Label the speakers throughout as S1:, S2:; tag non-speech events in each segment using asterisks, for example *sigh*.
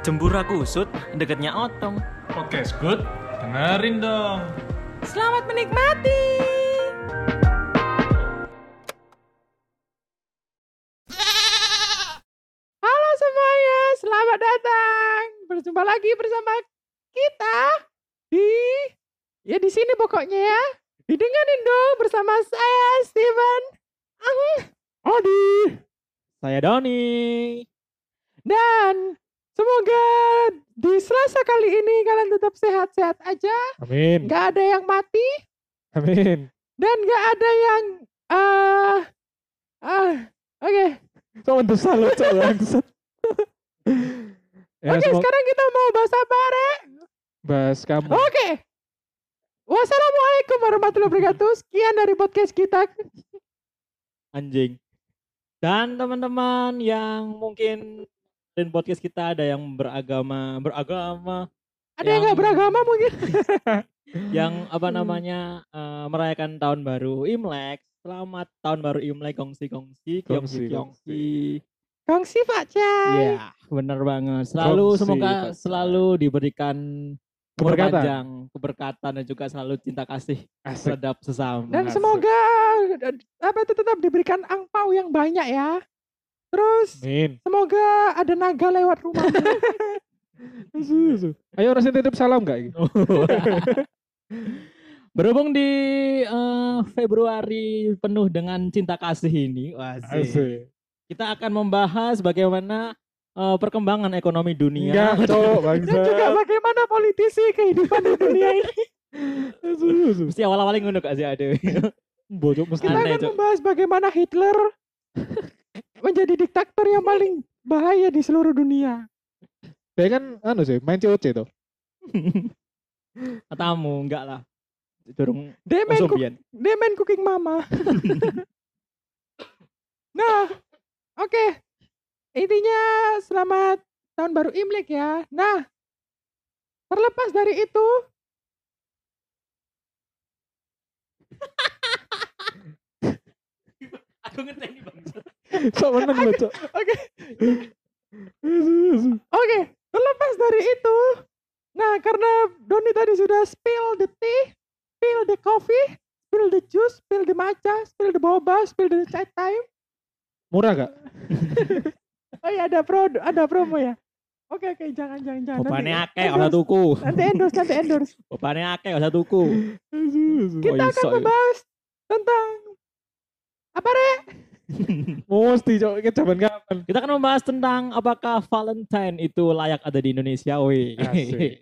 S1: Jembura kusut deketnya otong.
S2: Podcast good, dengerin dong.
S3: Selamat menikmati. Halo semuanya, selamat datang. Berjumpa lagi bersama kita di ya di sini pokoknya ya. Didengarin dong bersama saya Steven. Ang Odi.
S1: Saya Doni.
S3: Dan semoga di Selasa kali ini kalian tetap sehat-sehat aja.
S2: Amin.
S3: Gak ada yang mati
S2: Amin.
S3: dan gak ada yang ah ah oke.
S2: Kok mendesak lo, Cok? Bangsat. ya,
S3: Oke, sekarang kita mau bahas apa, Rek?
S2: bahas kamu.
S3: Oke. Wassalamualaikum warahmatullahi wabarakatuh. Sekian dari podcast kita.
S1: Anjing. Dan teman-teman yang mungkin dan podcast kita ada yang beragama, beragama,
S3: Ada yang
S1: Yang-
S3: nggak beragama mungkin? *laughs*
S1: yang apa
S3: Hmm.
S1: namanya eh, merayakan tahun baru Imlek. Selamat tahun baru Imlek kongsi-kongsi,
S2: Kongsi,
S1: kongsi-kongsi.
S3: Kongsi Pak Cai.
S1: Iya, bener banget. Selalu
S2: Kongsi,
S1: semoga
S2: Pak.
S1: selalu diberikan umur
S2: Keberkatan.
S1: panjang, keberkatan dan juga selalu cinta kasih
S2: Asik.
S1: terhadap sesama.
S3: Dan
S2: Asik.
S3: semoga eh, apa itu tetap diberikan angpau yang banyak ya. Terus
S2: Amin.
S3: semoga ada naga lewat rumah. *laughs*
S2: Ayo sing titip salam gak? *laughs*
S1: Berhubung di eh, Februari penuh dengan cinta kasih ini,
S2: Asik.
S1: kita akan membahas bagaimana eh, perkembangan ekonomi dunia.
S2: Enggak, *laughs* Cok.
S3: Dan juga bagaimana politisi kehidupan di dunia ini.
S1: Mesti awal-awal ngono gak sih ada.
S2: Bocok mesti.
S3: Kita akan membahas bagaimana Hitler menjadi diktator yang paling bahaya di seluruh dunia.
S2: Dia kan anu sih, main COC tuh.
S1: Katamu *laughs* enggak lah. Dorong
S3: Dia main, cook-
S1: Zombian.
S3: dia main cooking mama. *laughs* nah, oke. Intinya selamat tahun baru Imlek ya. Nah, terlepas dari itu, *laughs*
S1: Aku ngerti ini bang.
S2: Sok meneng lo, Cok.
S3: oke, oke. Terlepas dari itu, nah karena Doni tadi sudah spill the tea, spill the coffee, spill the juice, spill the matcha, spill the boba, spill the chai time.
S2: Murah gak? *laughs*
S3: Oh iya ada pro, ada promo ya. Oke oke jangan jangan jangan.
S1: Bobane
S3: Nanti-
S1: akeh ora tuku.
S3: Nanti endorse nanti endorse. *laughs*
S1: Bobane akeh ora tuku.
S3: Kita
S1: Oh,
S3: akan
S1: iso ya.
S3: membahas tentang apa Rek?
S2: Mesti, Cok. Ini zaman kapan?
S1: Kita akan membahas tentang apakah Valentine itu layak ada di Indonesia.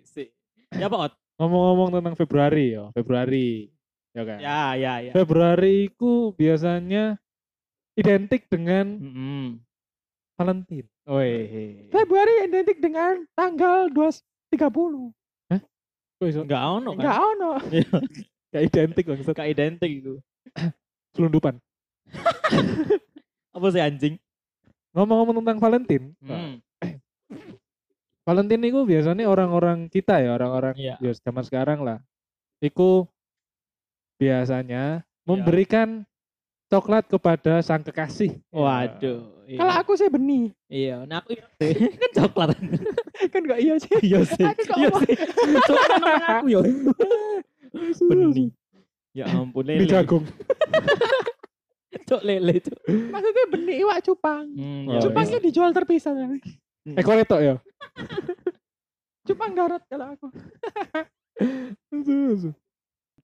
S1: Sik. ya Pak Ot?
S2: Ngomong-ngomong tentang Februari ya, Februari. Ya kan?
S1: Ya, ya, ya.
S2: Februari itu biasanya identik dengan
S1: Mm-mm.
S2: Valentine.
S1: Weh.
S3: Februari identik dengan tanggal 230.
S2: Kok iso?
S1: Enggak ono
S3: Enggak
S1: kan?
S3: ono. *laughs*
S2: Gak identik bang.
S1: Enggak identik itu.
S2: Selundupan. *laughs*
S1: Apa sih anjing?
S2: Ngomong-ngomong tentang Valentine.
S1: Hmm. *clears throat*
S2: Valentine itu biasanya orang-orang kita ya, orang-orang
S1: Iya.
S2: ya zaman sekarang lah. Itu biasanya memberikan coklat kepada sang kekasih.
S1: Waduh. iya.
S3: Kalau aku sih benih.
S1: Iya, nah aku iya sih. *laughs* kan coklat. *laughs*
S3: Kan enggak iya sih.
S1: Iya sih.
S3: Aku
S1: Iya sih. Coklat namanya aku ya. Benih. Ya ampun
S2: Ini
S1: lele.
S2: jagung.
S1: Cok lele, cok.
S3: Maksudnya benih iwak cupang.
S1: Hmm,
S2: Oh,
S1: ya
S3: Cupangnya dijual terpisah.
S2: Eh kok letok ya? *laughs*
S3: Cupang garot kalau aku. *laughs*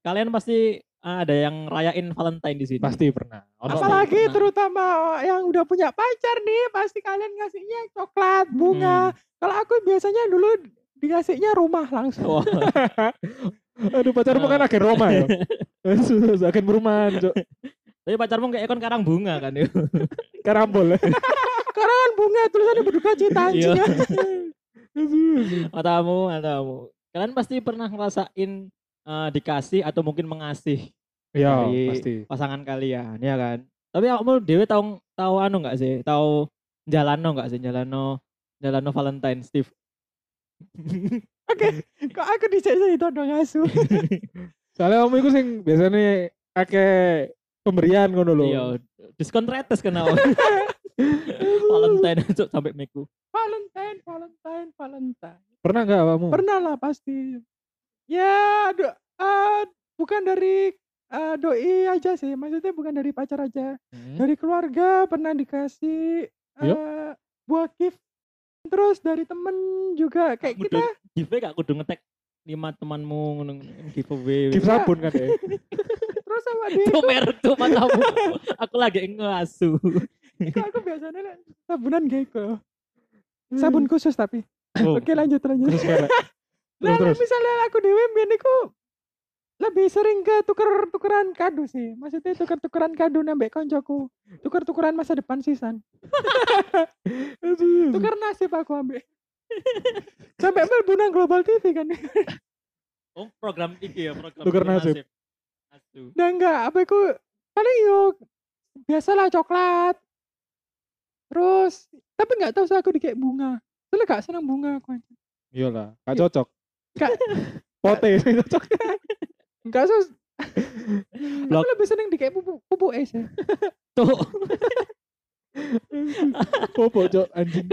S1: Kalian pasti ah, ada yang rayain Valentine di sini.
S2: Pasti pernah.
S1: Pasti.
S3: Apalagi
S1: pernah.
S3: terutama yang udah punya pacar nih, pasti kalian ngasihnya coklat, bunga. Kalau aku biasanya dulu dikasihnya rumah langsung.
S1: Wah, *laughs*
S2: Aduh pacarmu kan agen Roma ya. Asu, asu, agen perumahan, Cok.
S1: Tapi pacarmu kayak kon karang bunga kan ya. *laughs*
S2: Karambol. *laughs*
S3: Karena kan bunga tulisannya berduka cita
S1: Iya. *laughs*
S3: anjing.
S2: Asu.
S1: Matamu, matamu. Kalian pasti pernah ngerasain eh, dikasih atau mungkin mengasih
S2: Ya,
S1: Dari-
S2: pasti.
S1: pasangan kalian, ya kan? Tapi kamu dewe tahu tahu anu nggak sih? Tahu jalano nggak sih? Jalano jalano Valentine Steve.
S3: Oke, kok aku dicek itu dong asu.
S2: Soalnya kamu itu sing biasanya akeh pemberian ngono lho.
S1: Iya, diskon rates kenapa? *laughs* Valentine cok sampai meku.
S3: Valentine, Valentine, Valentine.
S2: Pernah nggak kamu?
S3: Pernah lah pasti. Ya, do, eh, bukan dari eh, doi aja sih. Maksudnya bukan dari pacar aja.
S2: Hmm.
S3: Dari keluarga pernah dikasih eh, buah gift. Terus dari temen juga kayak
S1: Kudu
S3: kita.
S1: give gak kudu ngetek lima temanmu ngono giveaway.
S2: Gift sabun kan ya. *laughs*
S3: Terus sama *laughs* dia.
S1: Tuh merek tuh matamu. Aku lagi ngasu.
S3: Kok aku biasanya nek sabunan geko. Sabun khusus tapi.
S1: Oh.
S3: Oke lanjut lanjut.
S2: Terus merek.
S3: Nah, *laughs*
S2: Terus terus.
S3: misalnya aku dewe mbiyen iku lebih sering ke tuker-tukeran kado sih. Maksudnya tuker-tukeran kado nambah koncoku. Tuker-tukeran masa depan sisan. *laughs*
S2: Aduh.
S3: Tuker nasib aku ambek. Sampai Melbunang Global TV kan.
S1: Oh, program iki ya, program
S2: Tuker
S1: tuker
S2: nasib.
S1: Asu.
S3: Nah enggak, apa iku paling yo biasalah coklat. Terus tapi nggak tahu sih aku dikek bunga. Soalnya gak seneng bunga aku.
S2: Iyalah, gak cocok.
S3: Gak *laughs*
S2: Pote cocok.
S3: enggak sus. Aku lebih seneng dikek pupuk pupuk es ya.
S1: Tuh, *laughs*
S2: Popo cok anjing.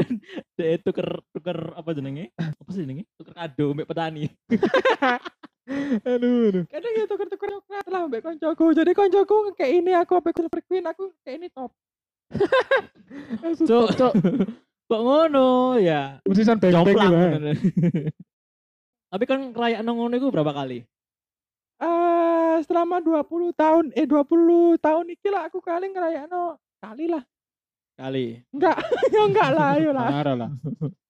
S1: dek tuker tuker apa jenenge? Apa sih jenenge? Tuker kado mbek petani. *laughs*
S2: Aduh, aduh.
S3: kadang ya tuker-tuker coklat lah mbak koncoku jadi koncoku kayak ini aku apa Silver Queen aku kayak ini top *laughs*
S1: Cok.
S2: Cok.
S1: Kok ngono ya?
S2: Musisan
S1: Jomplang.
S2: gitu.
S1: Tapi kan nang ngono iku berapa kali?
S3: eh selama 20 tahun eh 20 tahun iki lah aku kali ngerayakno kali lah
S1: Kali.
S3: enggak *laughs* ya enggak lah ayo lah
S2: Parah lah.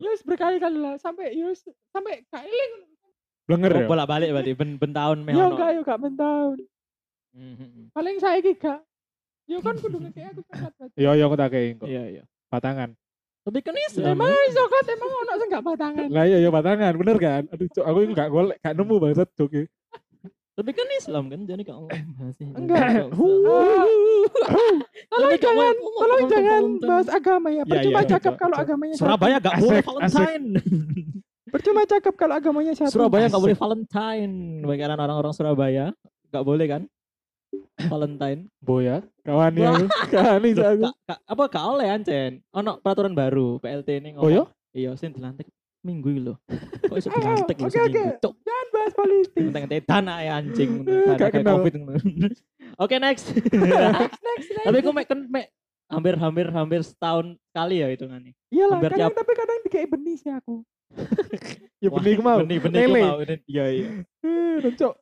S3: yus berkali-kali lah sampai yus sampai kailing
S2: Blenger ya.
S1: Oh, bolak-balik berarti ben, ben tahun meh
S3: ya
S1: ono.
S3: enggak yo gak mentahun
S1: Mhm.
S3: paling saya gak yo kan kudu ngekek aku berarti
S2: Iya, iya aku tak kayak kok.
S1: Iya, iya.
S2: Batangan.
S1: Tapi kan Islam.
S3: emang coklat emang ono sing gak batangan
S2: Lah iya, iya batangan, bener kan? Aduh, cok, aku ini gak golek, gak nemu bangsat cok. iki.
S1: Tapi kan Islam kan jadi masih.
S3: Enggak. Tolong jangan tolong jangan bahas agama ya
S2: Iya,
S3: percuma
S2: iya,
S3: cakep
S2: cok,
S3: kalau agamanya.
S1: Surabaya gak boleh Valentine. *laughs*
S3: percuma cakep kalau agamanya satu
S1: Surabaya gak
S2: Asik.
S1: boleh Valentine. Bagi orang-orang Surabaya gak boleh kan? Valentine.
S2: Boya, kawan ya. Kawan ini
S1: Loh,
S2: aku.
S1: Kak, kak, apa gak oleh ancen? Ono peraturan baru PLT ini
S2: Oh ya?
S1: Iya, sing dilantik minggu iki lho. Kok iso *laughs*
S3: Oh,
S1: dilantik lho
S3: oke,
S1: seminggu?
S3: oke.
S1: Cuk,
S3: jangan bahas politik
S1: ngenteng dana ya anjing. *laughs* Kayak
S2: kenal.
S1: Covid. *laughs* Oke, next.
S3: next next next
S1: Tapi aku mek kan mek hampir hampir hampir setahun sekali ya hitungannya.
S3: iyalah kadang tapi kadang dikei benih sih aku
S2: Ya benih mau.
S1: Benih benih mau. Iya iya.
S2: Eh, cok.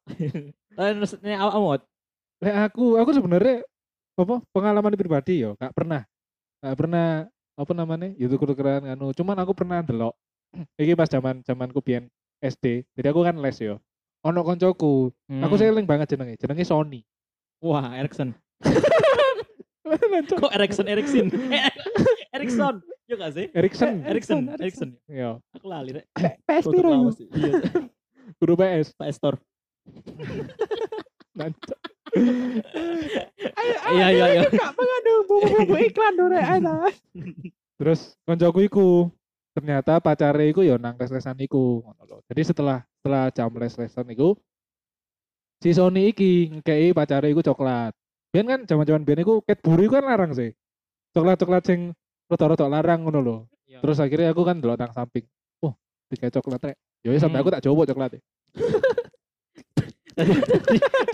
S1: Terus ini awak mod.
S2: Lek aku, aku sebenarnya apa pengalaman pribadi yo, gak pernah. Gak pernah apa namanya? Ya tuker-tukeran anu. Cuman aku pernah ndelok. *clears throat* Iki pas zaman zamanku biyen SD. Jadi aku kan les yo. Ono koncoku, aku
S1: Hmm.
S2: seling banget jenenge. Jenenge Sony.
S1: Wah, Erikson. *laughs* Kok Erikson Erikson? *laughs* Eh, Erikson. Yo gak sih?
S2: Erikson.
S3: Eh,
S1: Erikson,
S3: Erikson.
S1: Erikson.
S2: Yo,
S1: Aku lali rek.
S3: PS piro yo.
S1: Iya, *laughs*
S2: guru PS.
S1: Pak Estor.
S2: Nancok. *laughs*
S3: ayo
S1: Iya, iya, iya.
S3: gak mengandung bumbu-bumbu *laughs* iklan dore ana
S2: Terus koncoku iku ternyata pacare iku yo nang les-lesan iku. Jadi setelah setelah jam les-lesan iku si Sony iki ngekei pacare iku coklat. Biyen kan zaman-zaman biyen iku Cadbury iku kan larang sih. Coklat-coklat sing rada-rada larang ngono lho.
S1: Iya.
S2: Terus akhirnya aku kan delok nang samping. Oh, tiga coklat rek. Yo sampai
S1: Hmm.
S2: aku tak coba coklat. *laughs*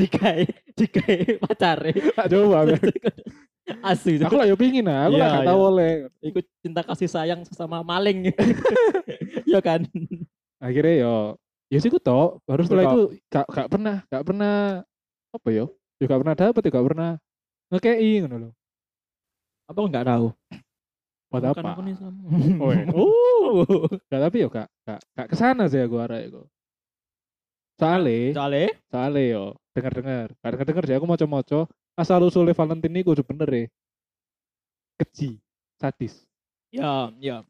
S1: Dikai dikai pacare.
S2: Tak coba. *laughs*
S1: Asu.
S2: aku lah yo pingin nah, aku lah
S1: Iya,
S2: gak
S1: iya.
S2: oleh.
S1: Ikut cinta kasih sayang sesama maling. *laughs* Iya kan?
S2: Akhirnya yo ya sih tau. Baru setelah itu gak gak pernah gak pernah apa yo? Ya gak pernah dapet, ya gak pernah ngekei ngono lho.
S1: Apa enggak tahu?
S2: Buat
S1: Bukan
S2: apa?
S1: nih, Sam. *laughs*
S2: Oh, iya. *laughs*
S1: Oh.
S2: Gak tapi yo gak gak gak ke sana sih aku arek iku. Soale,
S1: Soalnya
S2: soale yo denger-denger. Gak denger-denger sih aku moco-moco asal usulnya Valentine iku sebenernya keji, sadis.
S1: ya ya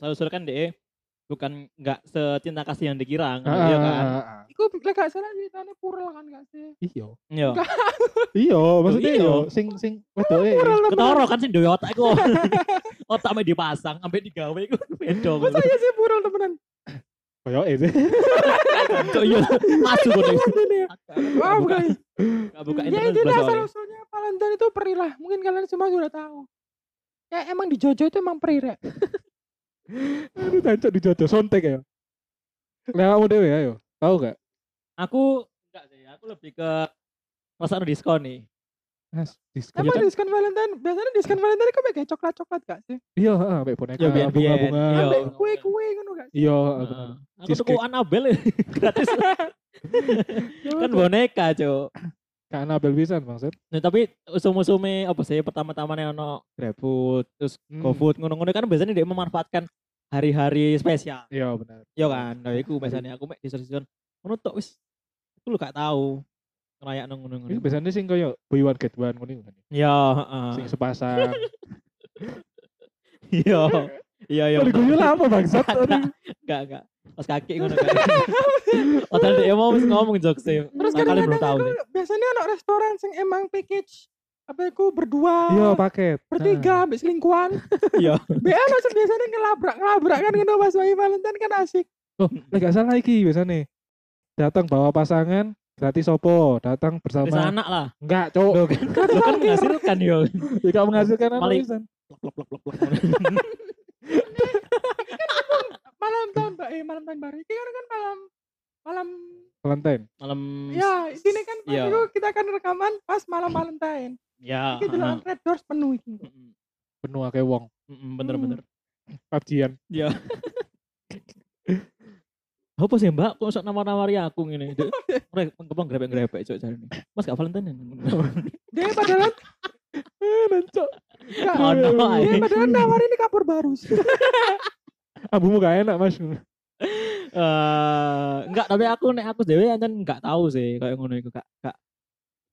S1: saya kan deh bukan nggak secinta kasih yang dikira
S2: Ah, ah,
S1: kan
S2: ah, ah.
S3: Iku lek gak salah ceritanya purel kan gak sih
S2: Iya.
S1: iya *laughs*
S2: Iya, maksudnya
S1: iya.
S2: yo sing sing wedoke.
S1: ketoro kan sih duwe otak iku *laughs* otak me dipasang sampai digawe iku *laughs* beda
S3: masa iya sih purel temenan
S2: Koyoke sih.
S1: Cok, iya asu kok
S3: Ini ya. wah bukan
S1: Gak buka
S3: ya
S1: internet
S3: intinya
S1: belas
S3: asal
S1: soalnya.
S3: usulnya Valentine itu perilah mungkin kalian semua sudah tahu kayak emang di Jojo itu emang peri rek.
S2: Aduh, tancuk di jojo sontek ya. Lewatmu dewe ya, yo. Tahu gak?
S1: Aku enggak sih, aku lebih ke masa diskon nih.
S2: Mas, diskon.
S3: Emang
S2: kan?
S3: diskon Valentine, biasanya diskon Valentine kok kayak coklat-coklat gak sih?
S2: Iya, heeh, boneka,
S1: Ya,
S2: bunga-bunga.
S1: Iya.
S3: Kue-kue ngono gak sih?
S2: Iya.
S1: Aku tuku Anabel *laughs* gratis. *laughs* kan boneka, Cuk.
S2: Kak Anabel bisa maksud.
S1: Nah, tapi usum-usume apa sih pertama-tama nih ono GrabFood, terus
S2: Hmm.
S1: GoFood ngono-ngono kan biasanya dia memanfaatkan hari-hari spesial.
S2: Iya, benar.
S1: Iya kan? Nah, iku biasanya aku mek dison-dison ngono tok wis. Aku lu gak tahu ngerayakno ngono-ngono.
S2: Ini biasanya sing koyo buy one get one ngono kan.
S1: Ya, heeh.
S2: Sing sepasang.
S1: Iya. Iya, iya.
S2: Diguyu lah apa bangsat?
S1: Enggak, enggak. Pas kaki ngono kan. Padahal dia mau wis ngomong jokes sih.
S3: Terus
S1: Nah, kalian belum tahu
S3: aku biasanya anak restoran sing emang package apa aku berdua,
S2: Iya, paket.
S3: bertiga, ambek selingkuhan. *laughs*
S1: Iya.
S3: BA langsung biasanya ngelabrak-ngelabrak kan ngono pas wae Valentine kan asik.
S2: Oh, lek gak salah iki biasanya. Datang bawa pasangan gratis opo, datang
S1: Bisa
S2: bersama.
S1: anak lah.
S2: Enggak, cok.
S1: Lo *laughs* kan, lo kan menghasilkan yo.
S2: Tidak menghasilkan apa pisan.
S1: Plok, plok, plok, plok, plok.
S3: Malam tahun eh malam tahun baru. Ini kan kan malam malam
S2: Valentine.
S1: Malam
S3: ya ini kan pas itu kita akan rekaman pas malam Valentine.
S1: Ya.
S3: Iki delok Red Doors penuh iki.
S2: Penuh akeh wong.
S1: Bener-bener.
S2: PUBG-an.
S1: Ya. *laughs* Apa sih mbak? Kok sok nawar-nawari aku ngene? Dek, Rek, kepang grepek-grepek cok cari. Mas gak Valentine
S3: Dia padahal
S2: Eh, nancok.
S1: Oh, no,
S3: Dia padahal nawarin di kapur barus. *laughs*
S2: Abumu gak enak, Mas.
S1: Eh, enggak, tapi aku nek aku dewe ancen enggak tahu sih kayak ngono iku kak. Kak.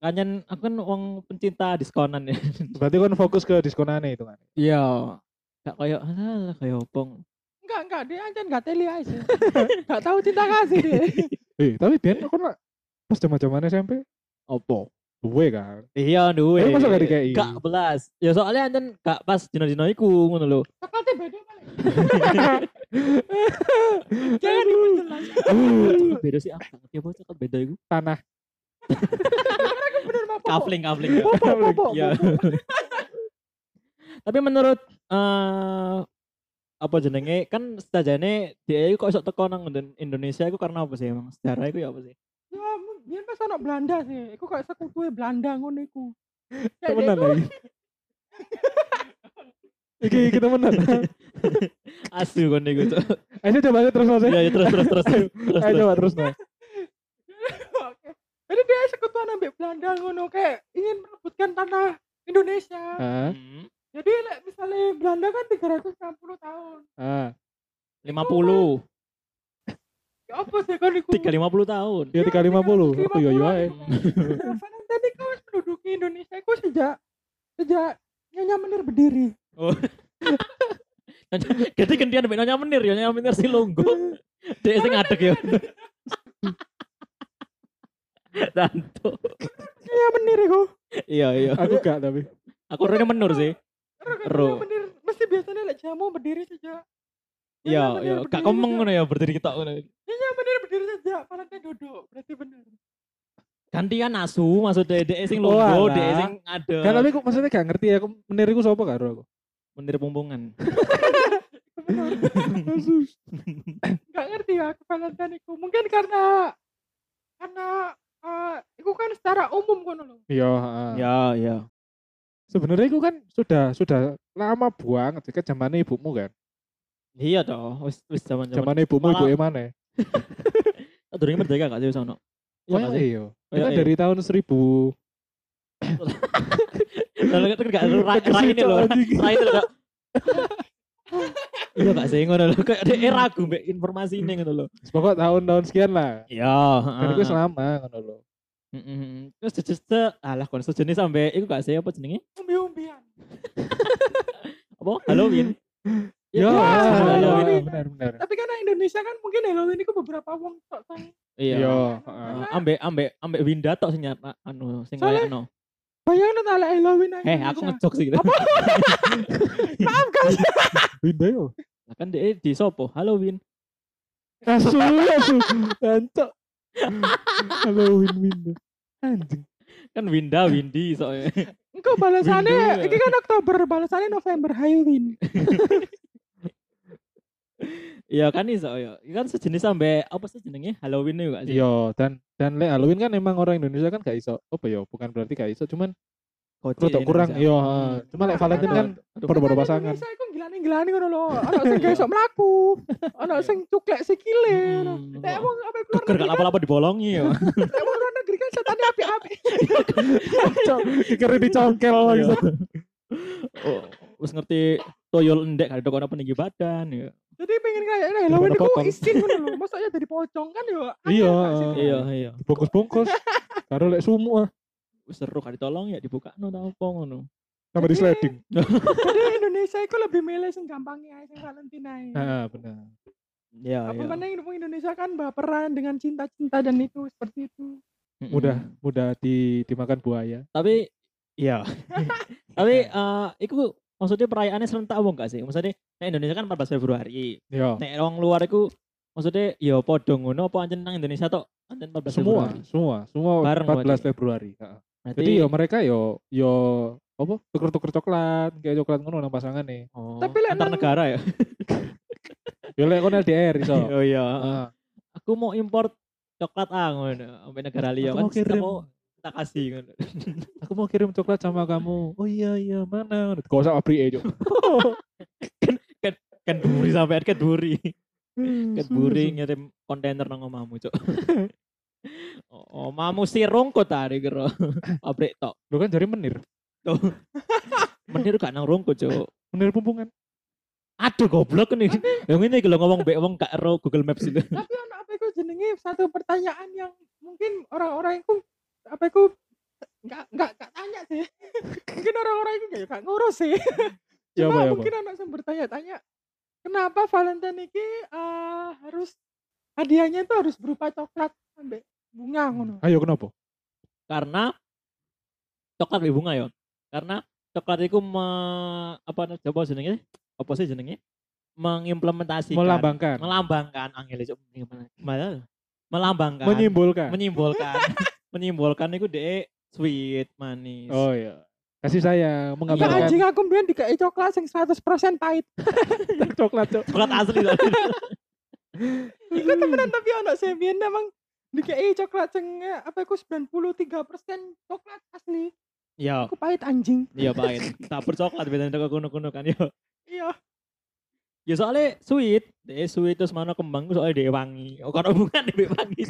S1: Kanyen aku kan wong pencinta diskonan ya. *laughs*
S2: Berarti kan fokus ke diskonane itu kan.
S1: Iya. Gak kayak alah kayak opong.
S3: Enggak, enggak, dia aja enggak teli aja. *laughs* Enggak tahu cinta kasih dia. *laughs*
S2: Eh, tapi biar aku nak pas zaman-zaman SMP
S1: Opo?
S2: duwe kan.
S1: Iya, duwe.
S2: Tapi masa gak dikei?
S1: Gak belas. Ya soalnya ancen gak pas dino-dino iku ngono lho.
S3: Coklatnya beda paling. Jangan diperjelas.
S1: Beda sih apa? Apa coklat beda iku?
S2: Tanah.
S1: Kafling, kafling. Iya.
S3: popo.
S1: Tapi menurut eh apa jenenge kan setajane dia iku kok iso teko nang Indo- Indonesia iku karena apa sih emang? Sejarah iku ya apa sih?
S3: Ya, biar pas anak Belanda sih. Iku kayak sekutunya Belanda ngono iku. Ya,
S2: Temenan lagi. *laughs* Iki kita temenan.
S1: Asu kon iku. Cok.
S2: Ayo coba aja terus Mas.
S1: Iya, iya, terus terus terus.
S2: Ayo
S1: terus.
S2: coba terus Mas.
S3: Jadi dia sekutuan ambek Belanda ngono kayak ingin merebutkan tanah Indonesia.
S1: Hmm,
S3: Jadi like, misalnya Belanda kan 360 tahun.
S2: ah.
S1: 50.
S3: Ya apa sih kan iku?
S1: 350 tahun.
S2: Ya 350. Aku yo yo ae.
S3: Iku wis menduduki Indonesia iku sejak sejak Nyonya Menir berdiri.
S1: Jadi gantian mbek Nyonya Menir ya, Nyonya Menir si Longgo. Dek sing ngadeg ya. *laughs* *laughs* Tantu.
S3: Nyonya Menir iku.
S1: Iya, iya.
S2: Aku gak tapi.
S1: Aku rene menur sih. Ro.
S3: Menir mesti biasanya lek jamu berdiri sejak
S1: Iya, iya.
S3: Menir
S1: Gak komeng ngono ya berdiri kita ngono.
S3: Nyonya Menir berdiri sejak Valentine duduk. Berarti bener.
S1: Gantian asu maksudnya dek sing
S2: Oh,
S1: Longgo,
S2: alah.
S1: dek sing ada.
S2: Kan tapi kok maksudnya gak ngerti ya aku meniriku sapa karo aku.
S1: Menir pumpungan. *laughs*
S3: Gak ngerti ya Valentine iku. Mungkin karena karena eh iku kan secara umum kono lho.
S2: Iya, heeh.
S1: Ya, ya.
S2: Sebenarnya itu kan sudah sudah lama banget ke zamannya ibumu kan.
S1: Iya toh, wis wis zaman-zaman.
S2: Zamannya ibumu
S1: Malah-
S2: ibu mana? *laughs*
S1: Durung merdeka gak sih sono? Iya
S2: Oh
S1: gak sih?
S2: iya. Kita
S1: iya.
S2: dari tahun 1000 *laughs*
S1: Lalu kan gak lu ra ra ini loh. Ra itu. *laughs* *laughs* Iya gak sih ngono lho, kayak dia ragu mbek informasi ini ngono lho.
S2: Pokok tahun-tahun sekian lah.
S1: Iya,
S2: Dan itu selama ngono loh.
S1: Heeh. Terus jejes alah kon sejenis sampe iku gak sih apa jenenge?
S3: Umbi-umbian. *laughs*
S1: Apa? Halloween.
S2: Ya,
S1: Iya,
S2: benar
S1: iya.
S2: benar benar.
S3: Tapi karena Indonesia kan mungkin Halloween itu beberapa wong tok.
S1: Iya.
S2: Iya,
S1: Heeh. Ambek ambek ambek Winda tok sing anu sing
S3: Soalnya-
S1: kayakno.
S3: Bayangin tak Halloween aja.
S1: Eh, aku ngejok sih.
S3: Maaf guys.
S2: Winda yo.
S1: Lah kan dia di sopo? Halloween.
S2: Asu *laughs* asu. Ancok. Halloween Winda. Anjing.
S1: kan Winda, Windy soalnya.
S3: Engko balasannya
S1: ya.
S3: iki kan Oktober, balasannya November. Win. *laughs*
S1: Iya kan iso. Iya kan sejenis sampai apa sih jenenge Halloween itu gak sih?
S2: Iya, dan dan lek Halloween kan emang orang Indonesia kan gak iso. Apa ya? Bukan berarti gak iso, cuman
S1: Kocek
S2: Rodok kurang iya. Cuma lek Valentine kan baru-baru pasangan.
S3: Saya kok gilani-gilani ngono lho. Ana sing gak iso mlaku. Ana sing cuklek sikile ngono.
S1: Hmm.
S3: Nek wong apa keluar
S1: Geger gak
S3: kan,
S1: apa-apa dibolongi ya. *laughs*
S3: nek wong luar negeri kan setane api-api.
S2: Kikere dicongkel
S1: Iya.
S2: gitu.
S1: Oh, wis ngerti toyol endek kali dokon apa tinggi badan ya.
S3: Jadi pengen kayak nah, Halloween iku
S2: potong.
S3: isin ngono lho. Masaknya jadi pocong kan yo. aneh
S2: Iya,
S3: gak sih?
S1: Iya, iya.
S2: Bungkus-bungkus. *laughs* Karo lek sumu ah,
S1: Wis seru kali tolong ya dibuka no ta apa ngono.
S2: sama di sliding. *laughs*
S3: Jadi Indonesia iku lebih milih sing gampangnya ae sing Valentine.
S2: Heeh, benar.
S1: Iya,
S3: Apa
S1: iya.
S3: mana yang Indonesia kan baperan dengan cinta-cinta dan itu seperti itu.
S2: Mudah mudah di dimakan buaya.
S1: Tapi iya. *laughs* Tapi eh iku maksudnya perayaannya serentak apa enggak sih? Maksudnya nek Indonesia kan 14 Februari.
S2: Yo.
S1: Nek wong luar iku maksudnya ya padha ngono apa ancen nang Indonesia tok ancen 14
S2: Semua,
S1: Februari.
S2: semua, semua
S1: Bareng
S2: 14
S1: berarti.
S2: Februari. Heeh. Jadi yo mereka yo yo apa tuker-tuker coklat kayak coklat ngono nang pasangan nih.
S1: oh,
S3: Tapi lek
S1: antar negara ya. *laughs*
S2: Yo lek kon LDR iso. *laughs*
S1: oh iya.
S2: Heeh.
S1: Aku mau import coklat ah ngono sampai negara liya
S2: Aku
S1: kan
S2: mau kirim.
S1: kita mau kita kasih ngono. *laughs*
S2: Aku mau kirim coklat sama kamu. Oh iya iya mana? Gak usah abri aja. *laughs*
S1: Kan duri sampai kan duri.
S2: Hmm,
S1: Kan duri ngirim kontainer nang omahmu, Cuk. *laughs* Oh, omamu sirung kok tadi kira. *laughs* Pabrik tok.
S2: Lu kan jari menir.
S1: Tuh. Menir gak nang rungku, Cuk.
S2: Menir pumpungan.
S1: Aduh goblok nih. Yang ini kalau ngomong mbek wong gak ero Google Maps itu.
S3: Tapi anak apa itu jenenge satu pertanyaan yang mungkin orang-orang itu apa itu nggak nggak nggak tanya sih. mungkin orang-orang itu kayak ngurus sih. *laughs*
S2: Ya
S3: Cuma
S2: apa ya apa?
S3: mungkin anak yang bertanya-tanya kenapa Valentine ini eh, harus hadiahnya itu harus berupa coklat sampai bunga ngono.
S2: Ayo kenapa?
S1: Karena coklat mbek bunga ya. Karena coklat itu me, apa coba jenenge? Apa sih jenenge? Mengimplementasikan
S2: Melambangkan.
S1: melambangkan angel melambangkan
S2: Menyimbolkan.
S1: menyimbolkan *laughs* menyimbolkan itu deh sweet manis
S2: Oh iya. Kasih sayang,
S3: Ya
S2: menggambarkan
S3: anjing aku mbien dikai coklat sing 100% pahit. *laughs*
S2: coklat cok.
S1: coklat asli loh. *laughs*
S3: Iku temenan tapi anak saya mbien emang dikai coklat sing eh, apa iku 93% coklat asli.
S1: iya
S3: Aku pahit anjing.
S1: iya *laughs* pahit tabur coklat biasanya teko kuno-kuno kan yo
S3: Iya.
S1: ya soalnya sweet deh sweet terus mana kembang soalnya dia wangi oh kalau bukan dia wangi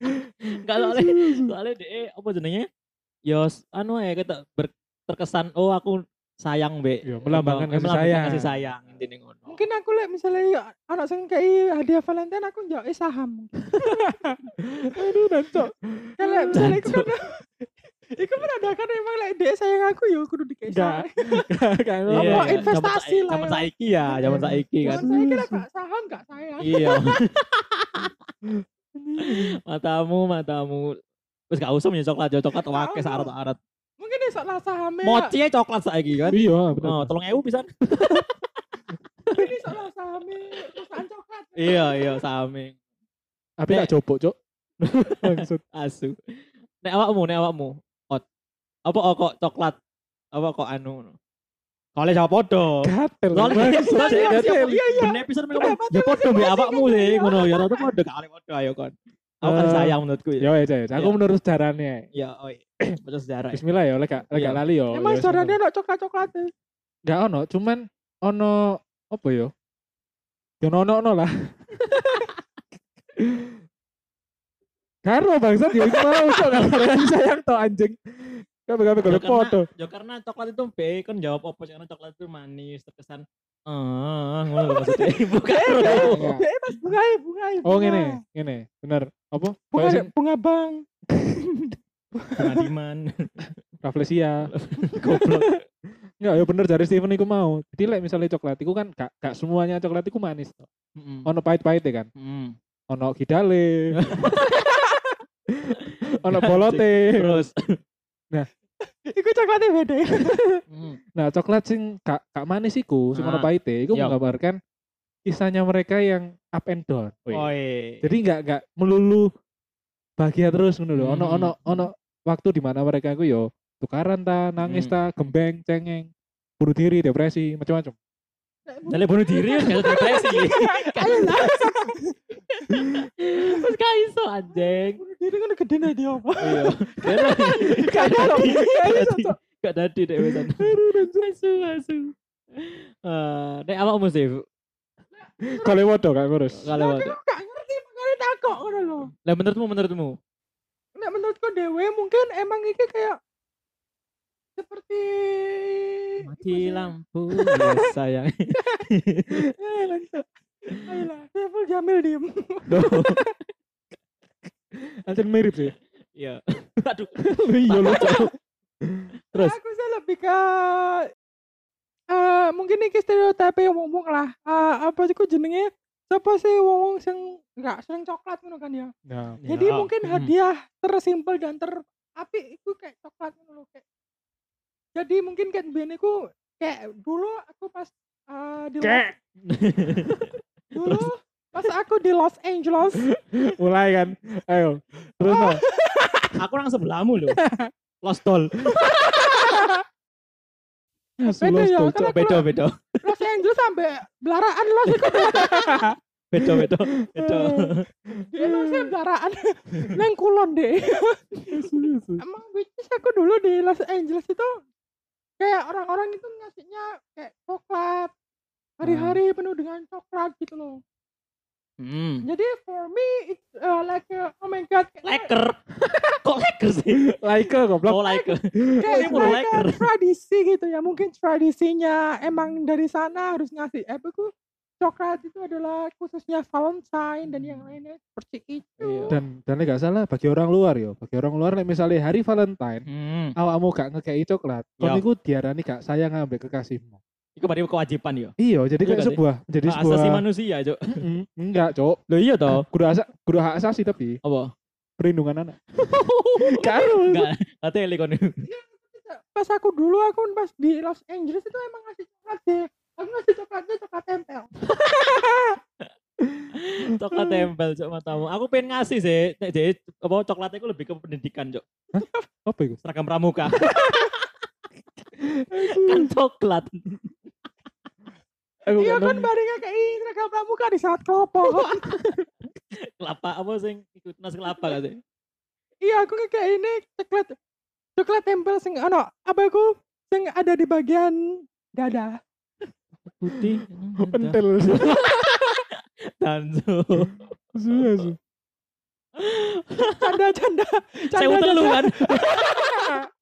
S1: *laughs* enggak soalnya soalnya dia apa jenenge ya s- anu ya kita ber- terkesan oh aku sayang be
S2: Iya, melambangkan kasih sayang.
S1: kasih sayang intinya ngono
S3: Mungkin aku lihat misalnya ya, anak sing kei hadiah Valentine aku njok saham. *laughs*
S2: Aduh dancok.
S3: Kalau misalnya iku
S1: Jancuk.
S3: kan *laughs* Iku kan ada kan emang lek dek sayang aku ya kudu dikai
S2: Enggak.
S3: Iya,
S2: apa?
S3: iya. investasi lah
S1: zaman
S3: ya.
S1: saiki ya zaman saiki kan
S3: Zaman kira gak saham gak sayang.
S1: iya matamu matamu Wis gak usah punya coklat, ya coklat
S3: Gak
S1: wakil
S3: usah.
S1: syarat-syarat.
S3: Mungkin esok lah sahamnya.
S1: Mochi ae coklat saiki kan.
S2: Iya, bener.
S1: Oh, tolong ewu pisan.
S3: Ini esok lah sahamnya perusahaan coklat.
S1: iya, iya sami.
S2: Tapi tak coba, Cok. *laughs* Maksud.
S1: Asu. Nek awakmu, nek awakmu. Ot. Apa kok coklat? Apa kok anu? Kale jawab podo.
S2: Gatel.
S1: Soalnya
S2: gatel.
S3: Iya iya.
S1: pisan
S3: Kenapa
S1: ngomong. Ya podo mbek awakmu sih ngono ya rada podo kale podo ayo kon. Aku kan
S2: Eh,
S1: sayang menurutku ya.
S2: Ya wes, wes. Aku
S1: Iya.
S2: menurut sejarahnya.
S1: Ya, oi. Baca sejarah. ya.
S2: Bismillah ya, lek gak gak
S1: Iya.
S2: lali yo.
S3: Emang
S2: ya, bismillah.
S3: ada coklat-coklat tuh.
S2: Gak ono, cuman ono apa yo? Yo ono ono lah. *laughs* Karo bangsat yo iku mau cok gak sayang to anjing.
S1: Ya
S2: golek
S1: karena-
S2: foto.
S1: Ya karena coklat itu B kan jawab apa sih karena coklat itu manis terkesan ah ngono lho maksudnya *laughs* bukan
S2: Enggak.
S3: Ya mas bunga bunga
S2: Oh ngene, ngene. Bener. Apa?
S3: Bunga, bunga bang.
S1: pengadiman *laughs*
S2: Rafflesia. *laughs*
S1: goblok
S2: Enggak, ya bener dari Steven iku mau. Jadi lek misalnya coklat iku kan gak, gak semuanya coklat iku manis. to.
S1: Mm-mm.
S2: Ono pahit-pahit kan.
S1: Mm.
S2: Ono gidale. ono bolote.
S1: terus
S3: Iku coklatnya beda.
S1: mm.
S2: Nah, coklat sing gak, gak manis iku, sing ono
S1: Ah.
S2: pahite, iku
S1: Iya.
S2: menggambarkan kisahnya mereka yang up and down. Wih.
S1: oi
S2: Jadi nggak nggak melulu bahagia terus ngono lho. Ono
S1: Hmm.
S2: ono ono waktu di mana mereka itu yo tukaran ta, nangis
S1: Hmm.
S2: ta, gembeng, cengeng, bunuh diri, depresi, macam-macam.
S1: Dari bunuh diri *laughs* ya gak depresi. *laughs* iso anjing.
S3: Diri kan gede nih dia apa?
S1: Iya.
S3: Gak ada loh. Gak.
S1: Gak dadi dek wesan. Asu asu. Eh, nek awakmu sih
S2: Kalau waduh kayak terus.
S1: kalau
S3: Aku gak ngerti makanya takut ngono loh.
S1: Lah menurutmu menurutmu?
S3: Nek menurutku dewe mungkin emang iki kayak seperti
S1: Mati lampu ya sayang.
S3: Eh, langsung. Ayolah, Saiful Jamil diem. *laughs*
S2: Anjir mirip sih.
S1: Iya. *laughs* Aduh.
S2: Iya loh.
S1: Terus?
S3: Aku sih lebih ke eh mungkin iki stereotip yang ngomong lah. Eh, apa sih ku jenenge? Siapa sih wong sing nggak sering coklat ngono kan ya?
S2: Nah,
S3: Jadi
S1: Ya,
S3: mungkin
S1: mm.
S3: hadiah tersimpel dan terapi itu kayak coklat ngono loh kayak. Jadi mungkin kan biyen iku kayak dulu aku pas eh, di
S2: Kayak.
S3: dulu *laughs* pas aku di Los Angeles *laughs*
S2: mulai kan. Ayo. Terus no. *laughs*
S1: Aku nang sebelahmu loh. Lost doll. *laughs*
S3: Beda ya, kan
S1: Beda beda.
S3: Los Angeles sampai belaraan Los
S1: Beda beda. Beda.
S3: dia Los belaraan nang kulon deh. Emang which is aku dulu di Los Angeles itu kayak orang-orang itu ngasihnya kayak coklat hari-hari penuh dengan coklat gitu loh.
S1: Hmm.
S3: Jadi for me it's uh, like uh, oh my god
S1: Leker. *laughs* Kok leker sih?
S2: Like goblok.
S1: Oh leker.
S3: kayak
S1: Ini mau
S3: like a
S1: leker.
S3: tradisi gitu ya mungkin tradisinya emang dari sana harus ngasih eh aku coklat itu adalah khususnya Valentine dan yang lainnya seperti itu.
S1: Iya.
S2: Dan dan nek gak salah bagi orang luar yo, bagi orang luar misalnya hari Valentine,
S1: Hmm.
S2: awakmu gak ngekei coklat,
S1: Ya.
S2: kon iku diarani gak sayang ambek kekasihmu.
S1: Iku berarti kewajiban ya.
S2: Iya, jadi
S1: Iya
S2: kayak sebuah jadi
S1: Hak
S2: sebuah
S1: asasi manusia, Cuk.
S2: Enggak, Cok.
S1: Loh iya toh.
S2: Kudu asa, kudu hak asasi tapi
S1: Apa?
S2: perlindungan anak. *laughs* Kan
S1: Enggak, kate kon.
S3: Pas aku dulu aku pas di Los Angeles itu emang ngasih coklat sih. Aku ngasih coklatnya coklat tempel. *laughs*
S1: Coklat tempel cok matamu. Aku pengen ngasih sih. Nek jadi apa coklatnya itu lebih ke pendidikan, Cok.
S2: apa itu?
S1: Seragam pramuka. *laughs* kan coklat.
S2: Aku
S3: Iya kan
S2: nemu.
S3: baringnya kayak ini seragam pramuka di saat kelopo.
S1: Kelapa apa sing ikut nasi kelapa gak sih?
S3: iya aku kayak ini coklat coklat tempel sing ano apa aku sing ada di bagian dada.
S1: Putih.
S2: Pentel.
S1: Danzo. *laughs*
S2: Sudah, sudah.
S3: Canda canda.
S1: Saya
S3: Canda canda.
S1: kan. *laughs*